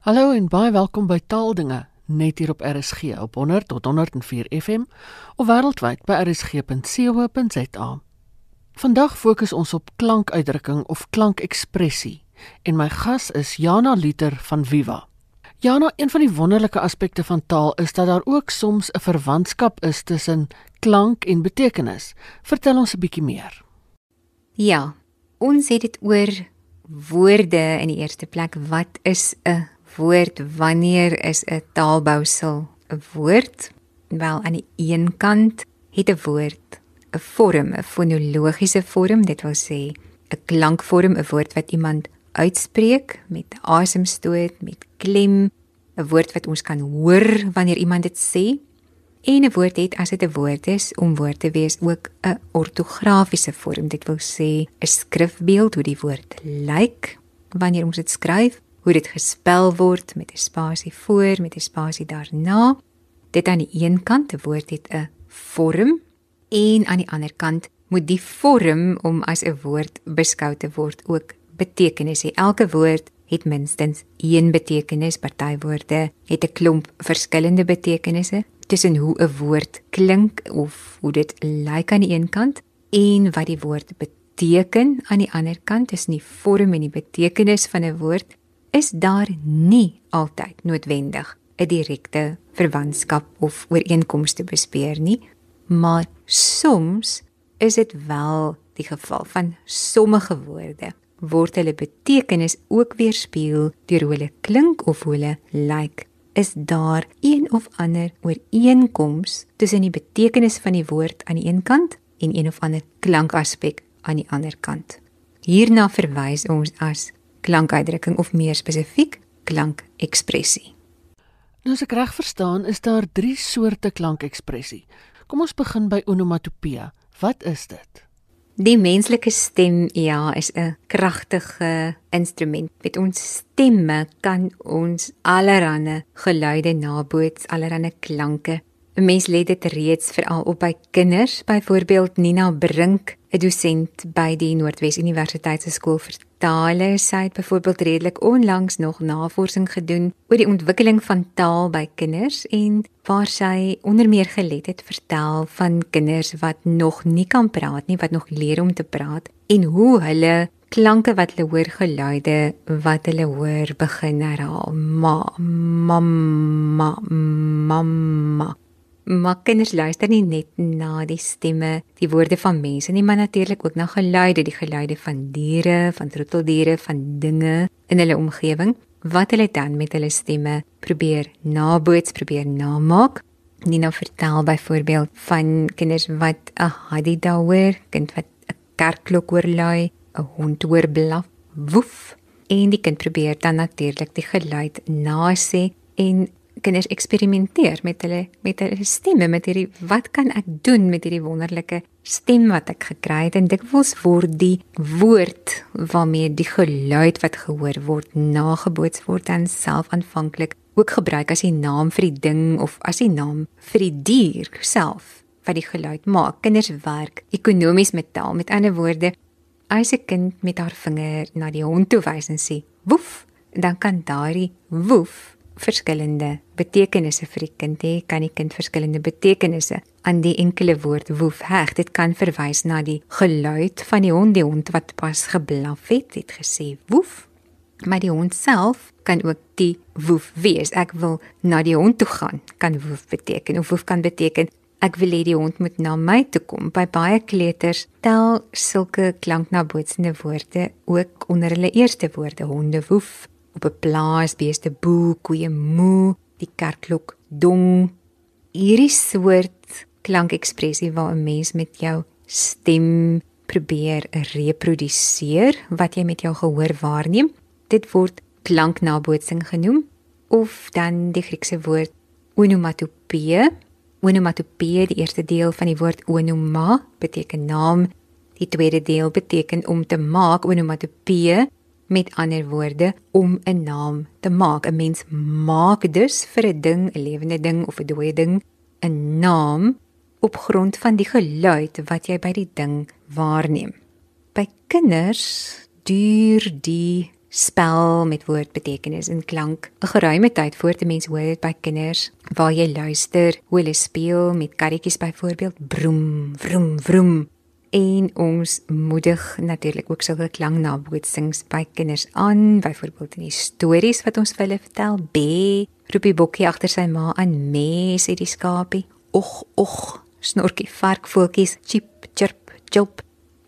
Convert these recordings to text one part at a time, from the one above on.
Hallo en baie welkom by Taaldinge net hier op RSG op 100 tot 104 FM of wêreldwyd by rsg.co.za. Vandag fokus ons op klankuitdrukking of klankekspressie en my gas is Jana Liter van Viva. Jana, een van die wonderlike aspekte van taal is dat daar ook soms 'n verwantskap is tussen klank en betekenis. Vertel ons 'n bietjie meer. Ja, ons het dit oor woorde in die eerste plek. Wat is 'n woord wanneer is 'n taalbousel 'n woord? Wel aan die een kant het 'n woord 'n vorm, 'n fonologiese vorm, dit wil sê 'n klankvorm, 'n woord wat iemand uitspreek met asemstoot, met klem, 'n woord wat ons kan hoor wanneer iemand dit sê. En 'n woord het as dit 'n woord is om woord te wees ook 'n ortografiese vorm. Dit wil sê 'n skrifbeeld hoe die woord lyk wanneer ons dit skryf hoe dit gespel word met 'n spasie voor, met 'n spasie daarna. Dit aan die een kant 'n woord het 'n vorm en aan die ander kant moet die vorm om as 'n woord beskou te word ook betekenis hê. Elke woord het minstens een betekenis. Party woorde het 'n klomp verskillende betekenisse tussen hoe 'n woord klink of hoe dit lyk aan die een kant en wat die woord beteken aan die ander kant. Dis nie vorm en die betekenis van 'n woord is daar nie altyd noodwendig 'n direkte verwantskap of ooreenkoms te bespeer nie, maar soms is dit wel die geval van sommige woorde word hulle betekenis ook weerspieël deur hoe hulle klink of hoe hulle lyk. Is daar een of ander ooreenkoms tussen die betekenis van die woord aan die een kant en een of ander klankaspek aan die ander kant? Hierna verwys ons as klankuitdrukking of meer spesifiek klankekspressie. Nou as ek reg verstaan, is daar 3 soorte klankekspressie. Kom ons begin by onomatopea. Wat is dit? Die menslike stem, ja, is 'n kragtige instrument. Met ons stemme kan ons allerlei geluide naboots, allerlei klanke 'n Mens lê dit reeds veral op by kinders, byvoorbeeld Nina Brink, 'n dosent by die Noordwes Universiteit se skool vir tale, sy het byvoorbeeld redelik onlangs nog navorsing gedoen oor die ontwikkeling van taal by kinders en waar sy onder meer gelet het vertel van kinders wat nog nie kan praat nie, wat nog leer om te praat en hoe hulle klanke wat hulle hoor geluide wat hulle hoor begin herhaal. Ma mamma mamma Maar kinders luister nie net na die stemme, die woorde van mense nie, maar natuurlik ook na geluide, die geluide van diere, van troeteldiere, van dinge in hulle omgewing. Wat hulle dan met hulle stemme probeer naboots, probeer namaak. Nina vertel byvoorbeeld van kinders wat 'n hadida hoor, kind wat 'n kerkklok hoor lui, 'n hond hoor blaf, woef, en die kind probeer dan natuurlik die geluid nasê en kinders eksperimenteer met hulle met hulle stemme met hierdie wat kan ek doen met hierdie wonderlike stem wat ek gekry het? En dikwels word die woord waarmee die geluid wat gehoor word nageboots word dan self aanvanklik ook gebruik as die naam vir die ding of as die naam vir die dier self wat die geluid maak. Kinders werk ekonomies met taal. Met ander woorde as 'n kind met haar vinger na die hond toe wys en sê woef dan kan daardie woef verskillende betekenisse vir die kind hê, kan die kind verskillende betekenisse aan die enkele woord woef heg. Dit kan verwys na die geluid van die hond, die hond wat pas geblaf het, het gesê woef. Maar die hond self kan ook die woef wees. Ek wil na die hond toe gaan, kan woef beteken. Of woef kan beteken ek wil hê die hond moet na my toe kom. By baie kleuters tel sulke klanknabootsende woorde ook onder hulle eerste woorde honde woef op 'n plaas beeste boe, koeie moe, die kerkklok dong. Hierdie soort klankekspressie waar 'n mens met jou stem probeer reproduseer wat jy met jou gehoor waarneem, dit word klanknabootsing genoem of dan die Griekse woord onomatopee. Onomatopee, die eerste deel van die woord onoma beteken naam, die tweede deel beteken om te maak. Onomatopee Met ander woorde, om 'n naam te maak. 'n Mens maak dus vir 'n ding, 'n lewende ding of 'n dooie ding, 'n naam op grond van die geluid wat jy by die ding waarneem. By kinders duur die spel met woordbetekenis en klank. 'n Geruime tyd voor te mens hoor dit by kinders waar jy luister hoe hulle speel met karretjies byvoorbeeld broem, vroom, vroom. En ons moedig natuurlik ook sulke klanknabootsings by kinders aan, byvoorbeeld in die stories wat ons vir hulle vertel. B, roepie bokkie agter sy ma aan, me sê die skapie. Och, och, snorkie varkvoeltjies, chip, chirp, chop.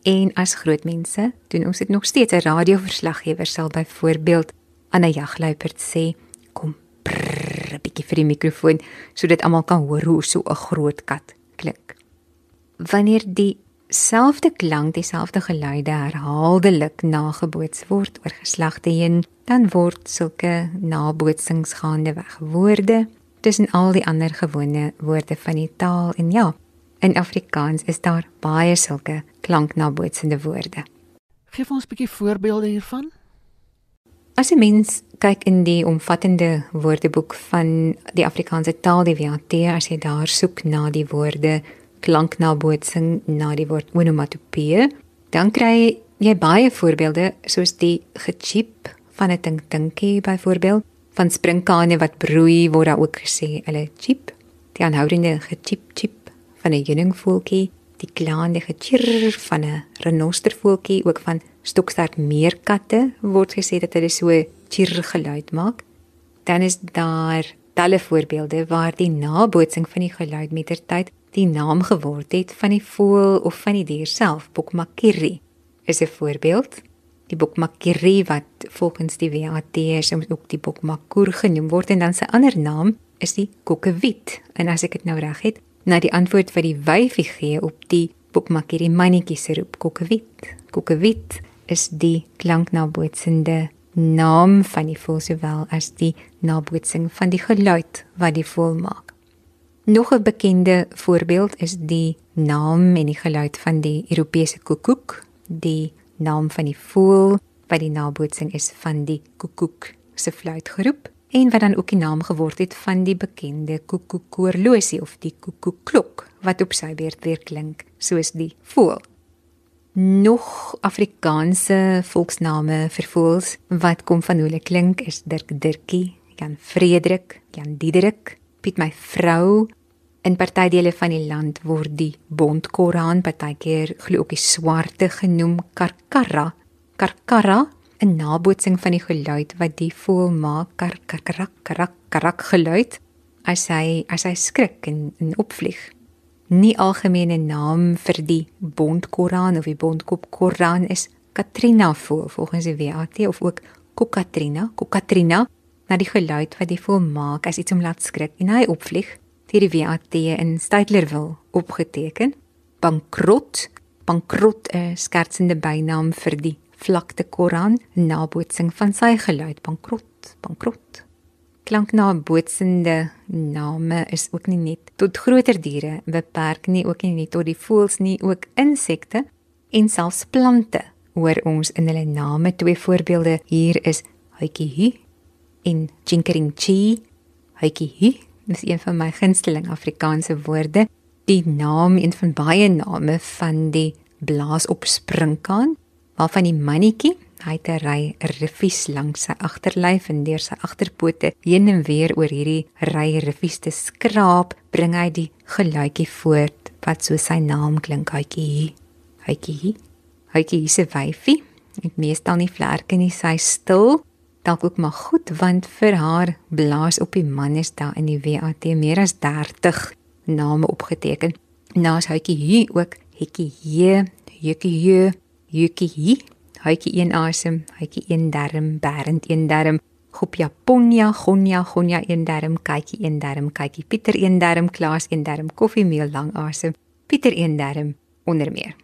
En as groot mense doen ons dit nog steeds 'n radioverslaggewer sal byvoorbeeld aan 'n jagluiperd sê kom prrr 'n bietjie vir die mikrofoon sodat almal kan hoor hoe so 'n groot kat klink. Wanneer die selfde klank, dieselfde geluide herhaaldelik nageboots word oor geslagte heen, dan word sulke nabootsings gaande weg woorde tussen al die ander gewone woorde van die taal en ja, In Afrikaans is daar baie sulke klanknabootsende woorde. Geef ons 'n bietjie voorbeelde hiervan. As 'n mens kyk in die omvattende woordeboek van die Afrikaanse taal, die WAT, as jy daar soek na die woorde klanknabootsing, na die woord onomatopee, dan kry jy baie voorbeelde soos die gechip van 'n tinktinkie byvoorbeeld, van springkane wat broei word daar ook gesê hulle chip. Die aanhoudende gechip chip van 'n heuningvoeltjie, die klaande gechirr van 'n renostervoeltjie, ook van stokstert meerkatte word gesê dat hulle so chirr geluid maak. Dan is daar talle voorbeelde waar die nabootsing van die geluid mettertyd die naam geword het van die voël of van die dier self, Bokmakiri. Is 'n voorbeeld. Die Bokmakiri wat volgens die WAT soms ook die Bokmakoer genoem word en dan sy ander naam is die Kokkewiet. En as ek dit nou reg het, na die antwoord wat die wyfie gee op die boekmakkie die mannetjie se roep kokkewit. Kokkewit is die klanknabootsende naam van die voël sowel as die nabootsing van die geluid wat die voël maak. Nog 'n bekende voorbeeld is die naam en die geluid van die Europese koekoek, die naam van die voël wat die nabootsing is van die koekoek se fluitgroep en wat dan ook die naam geword het van die bekende koekoekoorlosie of die koekoeklok wat op sy beurt weer klink soos die voël. Nog Afrikaanse volksname vir voëls wat kom van hoe hulle klink is Dirk Dirkie, Jan Frederik, Jan Diederik, Piet my vrou. In party dele van die land word die bondkoraan partykeer glo ook die swarte genoem karkara. Karkara 'n nabootsing van die geluid wat die voël maak, kar krak krak krak geluid as hy as hy skrik en, en opvlieg. Nie algemene naam vir die bondkoraan of die bondkop koraan is Katrina voël volgens die WAT of ook Kokatrina, Kokatrina, na die geluid wat die voël maak as iets hom laat skrik en hy opvlieg. Deur die WAT in Steytlerville opgeteken. Bankrot, bankrot 'n skertsende bynaam vir die vlakte Koran nabootsing van sy geluid bankrot bankrot klank na bootsende name is ook nie net tot groter diere beperk nie ook nie tot die voëls nie ook insekte en selfs plante hoor ons in hulle name twee voorbeelde hier is huitjie en chinkering chi huitjie dis een van my gunsteling Afrikaanse woorde die naam een van baie name van die blaas op springkaan waarvan die mannetjie hy 'n ry riffies langs sy agterlyf en deur sy agterpote heen en weer oor hierdie ry riffies te skraap, bring hy die geluidjie voort wat so sy naam klink, hytjie. Hytjie. Hytjie se wyfie. Dit meestal nie vlerke nie, sy stil. Dalk ook maar goed want vir haar blaas op die man is daar in die WAT meer as 30 name opgeteken. Naas hytjie hier ook hetjie hier, hetjie hier Yuki, hytjie een asem, hytjie een darm, Berend een darm, Groep Japonia, Gonia, Gonia een darm, kykie een darm, kykie Pieter een darm, Klaas een darm, koffiemeel lang asem, Pieter een darm onder meer.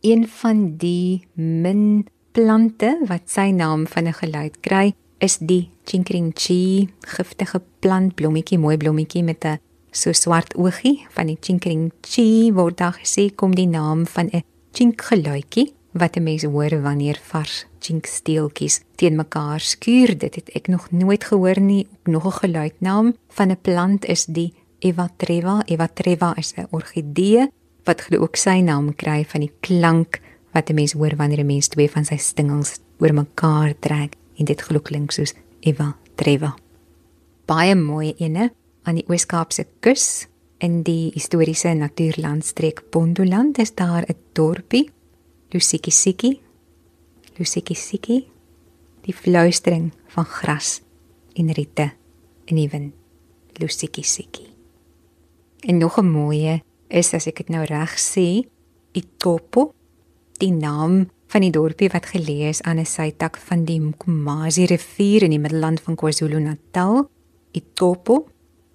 Een van die min plante wat sy naam van 'n geluid kry, is die Chinkringchi, giftige plant blommetjie, mooi blommetjie met 'n so swart oogie. Van die Chinkringchi word daar gesê kom die naam van 'n chink geluidjie wat 'n mens hoor wanneer vars chink steeltjies teen mekaar skuur. Dit het ek nog nooit gehoor nie. Nog 'n geluidnaam van 'n plant is die Evatreva. Evatreva is 'n orgidee wat glo ook sy naam kry van die klank wat 'n mens hoor wanneer 'n mens twee van sy stingels oor mekaar trek en dit glo klink soos Eva Treva. Baie mooi ene aan die Oos-Kaapse kus in die historiese natuurlandstreek Pondoland is daar 'n dorpie Lusikisiki. Lusikisiki. Die fluistering van gras en riete in die wind. Lusikisiki. En nog 'n mooie is as ek dit nou reg sê, Itopo, die naam van die dorpie wat geleë is aan 'n sytak van die Mkomazi rivier in die middelland van KwaZulu-Natal. Itopo,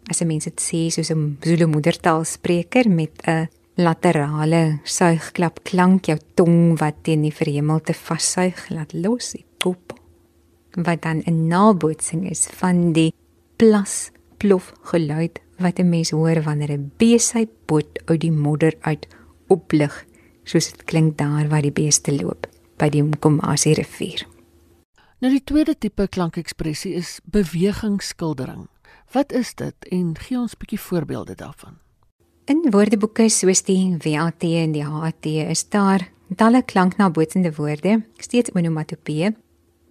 as 'n mens dit sê soos 'n Zulu moedertaalspreker met 'n laterale suigklap klank jou tong wat teen die verhemelte vassuig laat los, Itopo. Wat dan 'n nabootsing is van die plas plof geluid wat 'n mens hoor wanneer 'n beesheid boot uit die modder uit oplig soos dit klink daar waar die beeste loop by die Mkomazi rivier. Nou die tweede tipe klankekspressie is bewegingsskildering. Wat is dit en gee ons 'n bietjie voorbeelde daarvan? In woordeboeke soos die WAT en die HAT is daar talle klanknabootsende woorde, steeds onomatopee,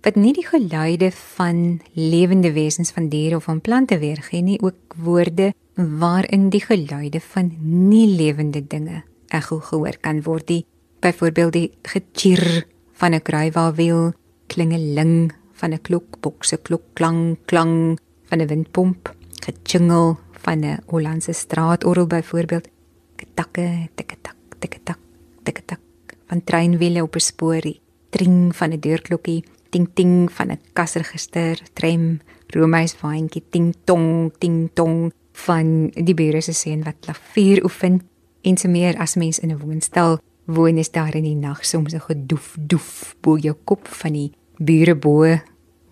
wat nie die geluide van lewende wesens van diere of van plante weergee nie, ook woorde waarin die geluide van nie lewende dinge ekho gehoor kan word. Die byvoorbeeld die getier van 'n kruiwawiel, klingeling van 'n klokboks, 'n klokklank klang van 'n windpomp, gejingle van 'n Hollandse straatorgel byvoorbeeld, getakke, tikketak, tikketak, tikketak van treinwiele op 'n spoorie, tring van 'n deurklokkie ting ting van 'n kasregister, tram, Romeis waantjie ting tong ting tong van die bure se seun wat klavier oefen en so meer as mens in 'n woonstel woon is daar in die nag soms 'n gedoef doef bo jou kop van die bure bo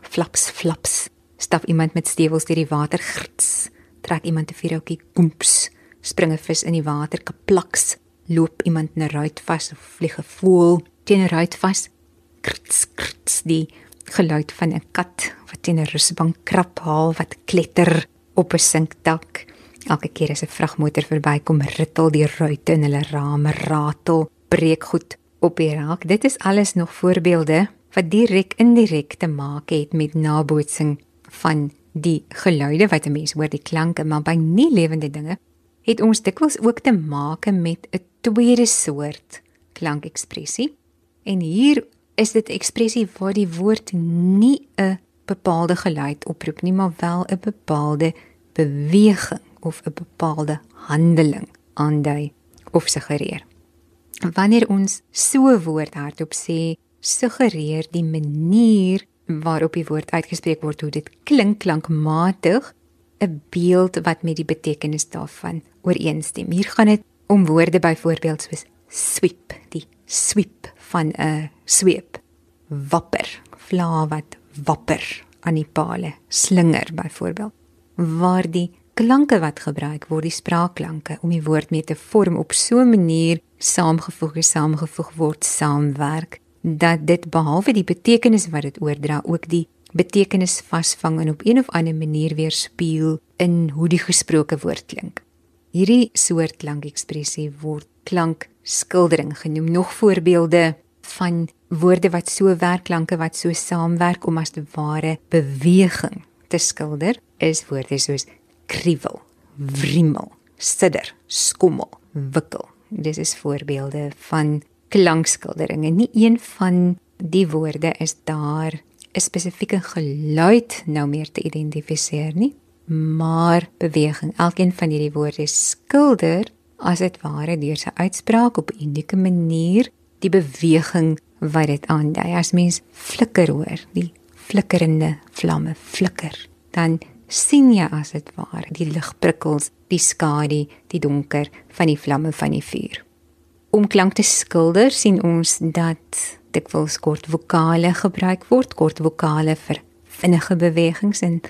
flaps flaps stap iemand met stewels deur die water grits trek iemand 'n vierhoutjie koemps spring 'n vis in die water kaplaks loop iemand 'n ruit vas of vlieg 'n voël teen 'n ruit vas krits krits die geluid van 'n kat wat teen 'n rusbank krap haal wat kletter op 'n sinkdak. Elke keer as 'n vragmotor verbykom, rittel die ruitte in hulle rame ratel, breek goed op die raak. Dit is alles nog voorbeelde wat direk indirek te maak het met nabootsing van die geluide wat 'n mens hoor, die klanke, maar by nie lewende dinge het ons dikwels ook te maak met 'n tweede soort klankekspressie. En hier is dit ekspressie waar die woord nie 'n bepaalde geluid oproep nie, maar wel 'n bepaalde beweging of 'n bepaalde handeling aandui of suggereer. Wanneer ons so 'n woord hardop sê, suggereer die manier waarop die woord uitgespreek word hoe dit klink klankmatig 'n beeld wat met die betekenis daarvan ooreenstem. Hier gaan dit om woorde byvoorbeeld soos sweep, die sweep van 'n sweep. Wapper, vla wat wapper aan die palle, slinger byvoorbeeld. Waar die klanke wat gebruik word, die spraakklanke om die woord mee te vorm op so 'n manier saamgevoeg is, saamgevoeg word, saamwerk dat dit behalwe die betekenis wat dit oordra, ook die betekenis vasvang en op een of ander manier weerspieël in hoe die gesproke woord klink. Hierdie soort klankekspressie word klankskildering genoem. Nog voorbeelde van woorde wat so werkklanke wat so saamwerk om as te ware beweging te skilder is woorde soos kriewel, wrimmel, sidder, skommel, wikkel. Dis is voorbeelde van klankskildering en nie een van die woorde is daar 'n spesifieke geluid nou meer te identifiseer nie, maar beweging. Elkeen van hierdie woorde skilder as dit ware deur sy uitspraak op 'n unieke manier die beweging wat dit aandui. As mens flikker hoor, die flikkerende vlamme flikker, dan sien jy as dit ware die ligprikkels, die skadu, die donker van die vlamme van die vuur. Om klank te skilder sien ons dat dikwels kort vokale gebruik word, kort vokale vir vinnige bewegings en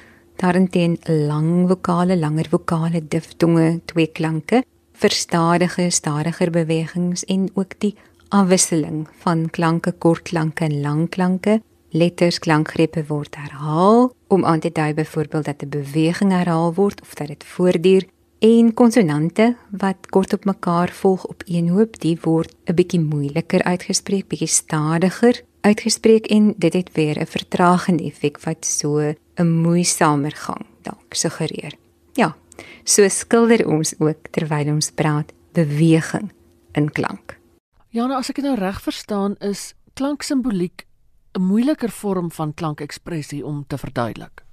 daarenteen lang vokale, langer vokale, diftonge, twee klanke vir stadige, stadiger bewegings en ook die afwisseling van klanke, kortklanke en langklanke. Letters, klankgrepe word herhaal om aan te dui byvoorbeeld dat 'n beweging herhaal word of dat dit voortduur. En konsonante wat kort op mekaar volg op een hoop, die word 'n bietjie moeiliker uitgespreek, bietjie stadiger uitgespreek en dit het weer 'n vertragende effek wat so 'n moeisamer gang dalk suggereer. Ja, so skilder ons ook terwyl ons praat beweging in klank. Ja, nou as ek dit nou reg verstaan is klanksimboliek 'n moeiliker vorm van klankekspressie om te verduidelik.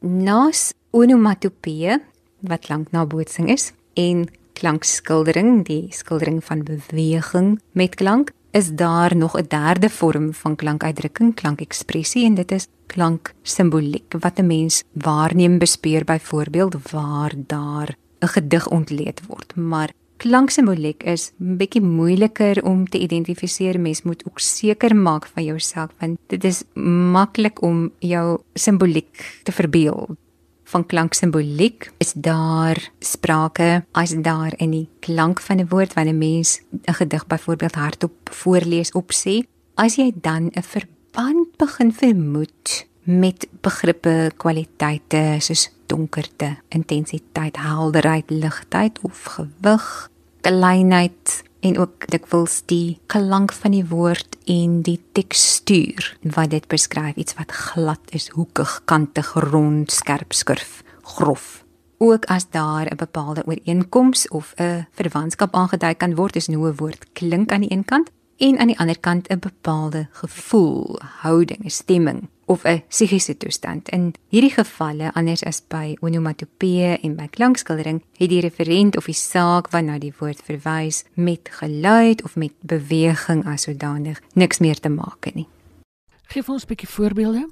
Nas onomatopee wat klanknabootsing is en klankskildering, die skildering van beweging met klank, is daar nog 'n derde vorm van klankuitdrukking, klankekspressie en dit is klanksimboliek wat 'n mens waarneem bespeur byvoorbeeld waar daar 'n gedig ontleed word. Maar klanksimboliek is 'n bietjie moeiliker om te identifiseer. Mens moet ook seker maak van jouself want dit is maklik om jou simboliek te verbeel van klanksimboliek is daar sprake as daar in die klank van 'n woord wanneer 'n mens 'n gedig byvoorbeeld hardop voorlees op sê as jy dan 'n verband begin vermoed met begrippe kwaliteite soos donkerte, intensiteit, helderheid, ligtheid of gewig, kleinheid en ook dikwels die klank van die woord en die tekstuur wat dit beskryf iets wat glad is, hoekig, kantig, rond, skerp, skurf, grof. Ook as daar 'n bepaalde ooreenkoms of 'n verwantskap aangedui kan word, is hoe 'n woord klink aan die een kant en aan die ander kant 'n bepaalde gevoel, houding, stemming of 'n psigiese toestand. In hierdie gevalle, anders as by onomatopee en by klankskildering, het die referent of die saak waarna die woord verwys met geluid of met beweging as sodanig niks meer te maak nie. Geef ons 'n bietjie voorbeelde.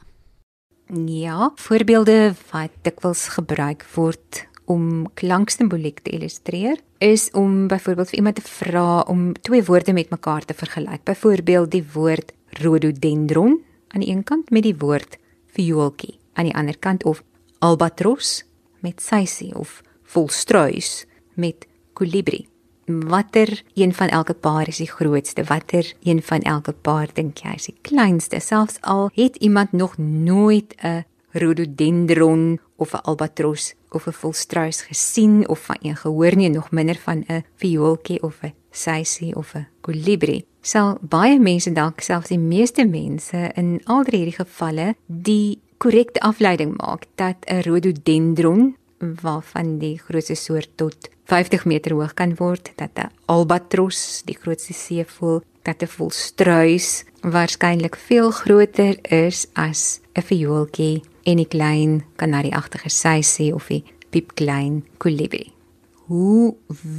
Ja, voorbeelde wat dikwels gebruik word om klanksimboliek te illustreer is om byvoorbeeld vir iemand te vra om twee woorde met mekaar te vergelyk. Byvoorbeeld die woord rhododendron aan die een kant met die woord viooltjie aan die ander kant of albatros met sysie of volstruis met kolibrie. Watter een van elke paar is die grootste? Watter een van elke paar dink jy is die kleinste? Selfs al het iemand nog nooit 'n rhododendron of 'n albatros of 'n volstruis gesien of van een gehoor nie, nog minder van 'n viooltjie of 'n sysie of 'n kolibrie. Sal baie mense dalk selfs die meeste mense in al hierdie gevalle die korrekte afleiding maak dat 'n rhododendron waarvan die grootste soort tot 50 meter hoog kan word, dat 'n albatros, die grootste seevoël, dat 'n volstruis waarskynlik veel groter is as 'n viooltjie en 'n klein kanarieagtige sysie of 'n piepklein kolibrie. Hoe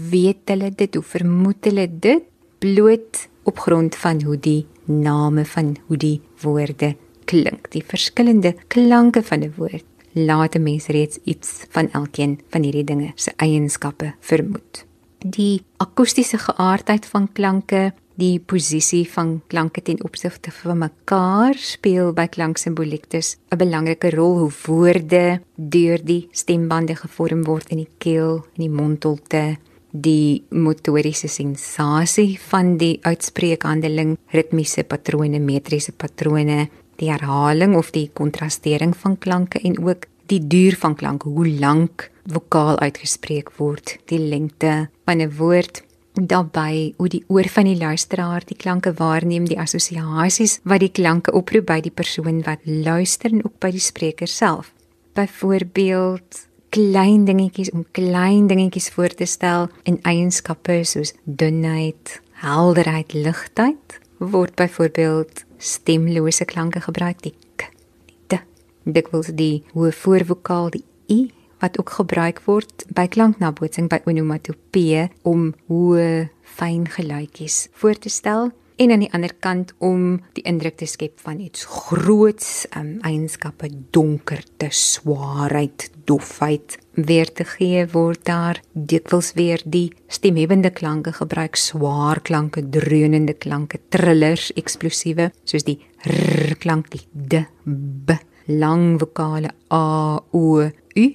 weet hulle dit? Hoe vermoed hulle dit? Bloot op grond van hoe die name van hoe die woorde klink, die verskillende klanke van 'n woord. Laat 'n mens reeds iets van elkeen van hierdie dinge se eienskappe vermoed. Die akoestiese geaardheid van klanke, die posisie van klanke ten opsigte van mekaar speel by klanksimboliek dus 'n belangrike rol. Hoe woorde deur die stembande gevorm word in die keel en die mondholte die motoriese sensasie van die uitspreekhandeling, ritmiese patrone, metriese patrone, die herhaling of die kontrastering van klanke en ook die duur van klanke, hoe lank vokaal uitgespreek word, die lengte van 'n woord daarbey hoe die oor van die luisteraar die klanke waarneem die assosiasies wat die klanke oproep by die persoon wat luister en ook by die spreker self. Byvoorbeeld klein dingetjies om klein dingetjies voor te stel in eienskappe soos dunheid, helderheid, ligtheid word byvoorbeeld stemlose klanke gebruik die k, die t, dikwels die hoë voorvokaal die i wat ook gebruik word by klanknabootsing by onomatopee om hoë fyn geluidjies voor te stel en aan die ander kant om die indruk te skep van iets groots, um, eienskappe donkerte, swaarheid, dofheid weer te gee word daar. Dikwels weer die stemhebbende klanke gebruik, swaar klanke, dreunende klanke, trillers, eksplosiewe soos die r klank, die d, b, lang vokale a, o, u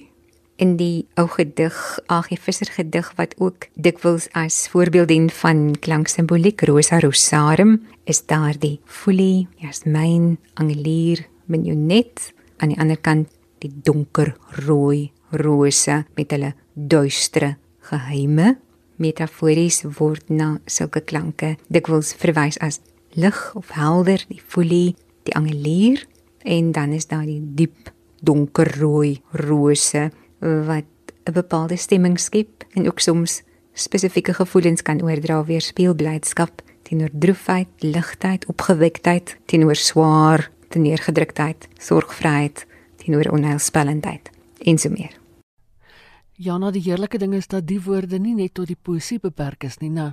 in die ou gedig Ag visser gedig wat ook dikwels as voorbeeld dien van klanksimboliek Rosa Rosarum is daar die folie jasmyn angelier minionet. Aan die ander kant die donker rooi rose met hulle duistere geheime. Metafories word na sulke klanke dikwels verwys as lig of helder, die folie, die angelier. En dan is daar die diep donkerrooi rose wat 'n bepaalde stemming skep en ook soms spesifieke gevoelens kan oordra weer speelblydskap teenoor droefheid, ligtheid, opgewektheid, teenoor swaar, teneergedruktheid, sorgvryheid, teenoor onheilspellendheid en so meer. Jana, die heerlike ding is dat die woorde nie net tot die poesie beperk is nie, nou.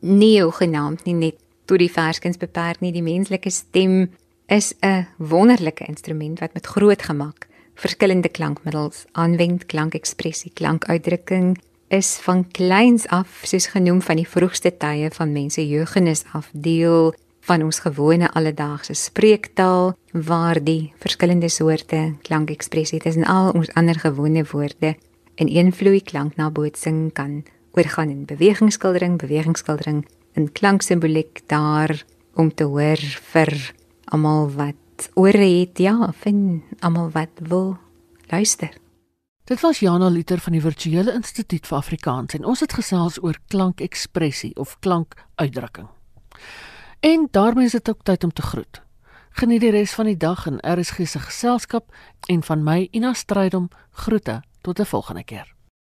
Nie genaamd nie net tot die verskuns beperk nie, die menslike stem is 'n wonderlike instrument wat met groot gemak verskillende klankmiddels aanwend, klankekspressie, klankuitdrukking is van kleins af soos genoem van die vroegste tye van mense jeugenis af deel van ons gewone alledaagse spreektaal waar die verskillende soorte klankekspressie tussen al ons ander gewone woorde in een vloei klanknabootsing kan oorgaan in bewegingsskildering, bewegingsskildering in klanksimboliek daar om te hoor vir almal wat ore het, ja, vind almal wat wil luister. Dit was Jana Liter van die Virtuele Instituut vir Afrikaans en ons het gesels oor klankekspressie of klankuitdrukking. En daarmee is dit ook tyd om te groet. Geniet die res van die dag in RSG se geselskap en van my Ina Strydom groete tot 'n volgende keer.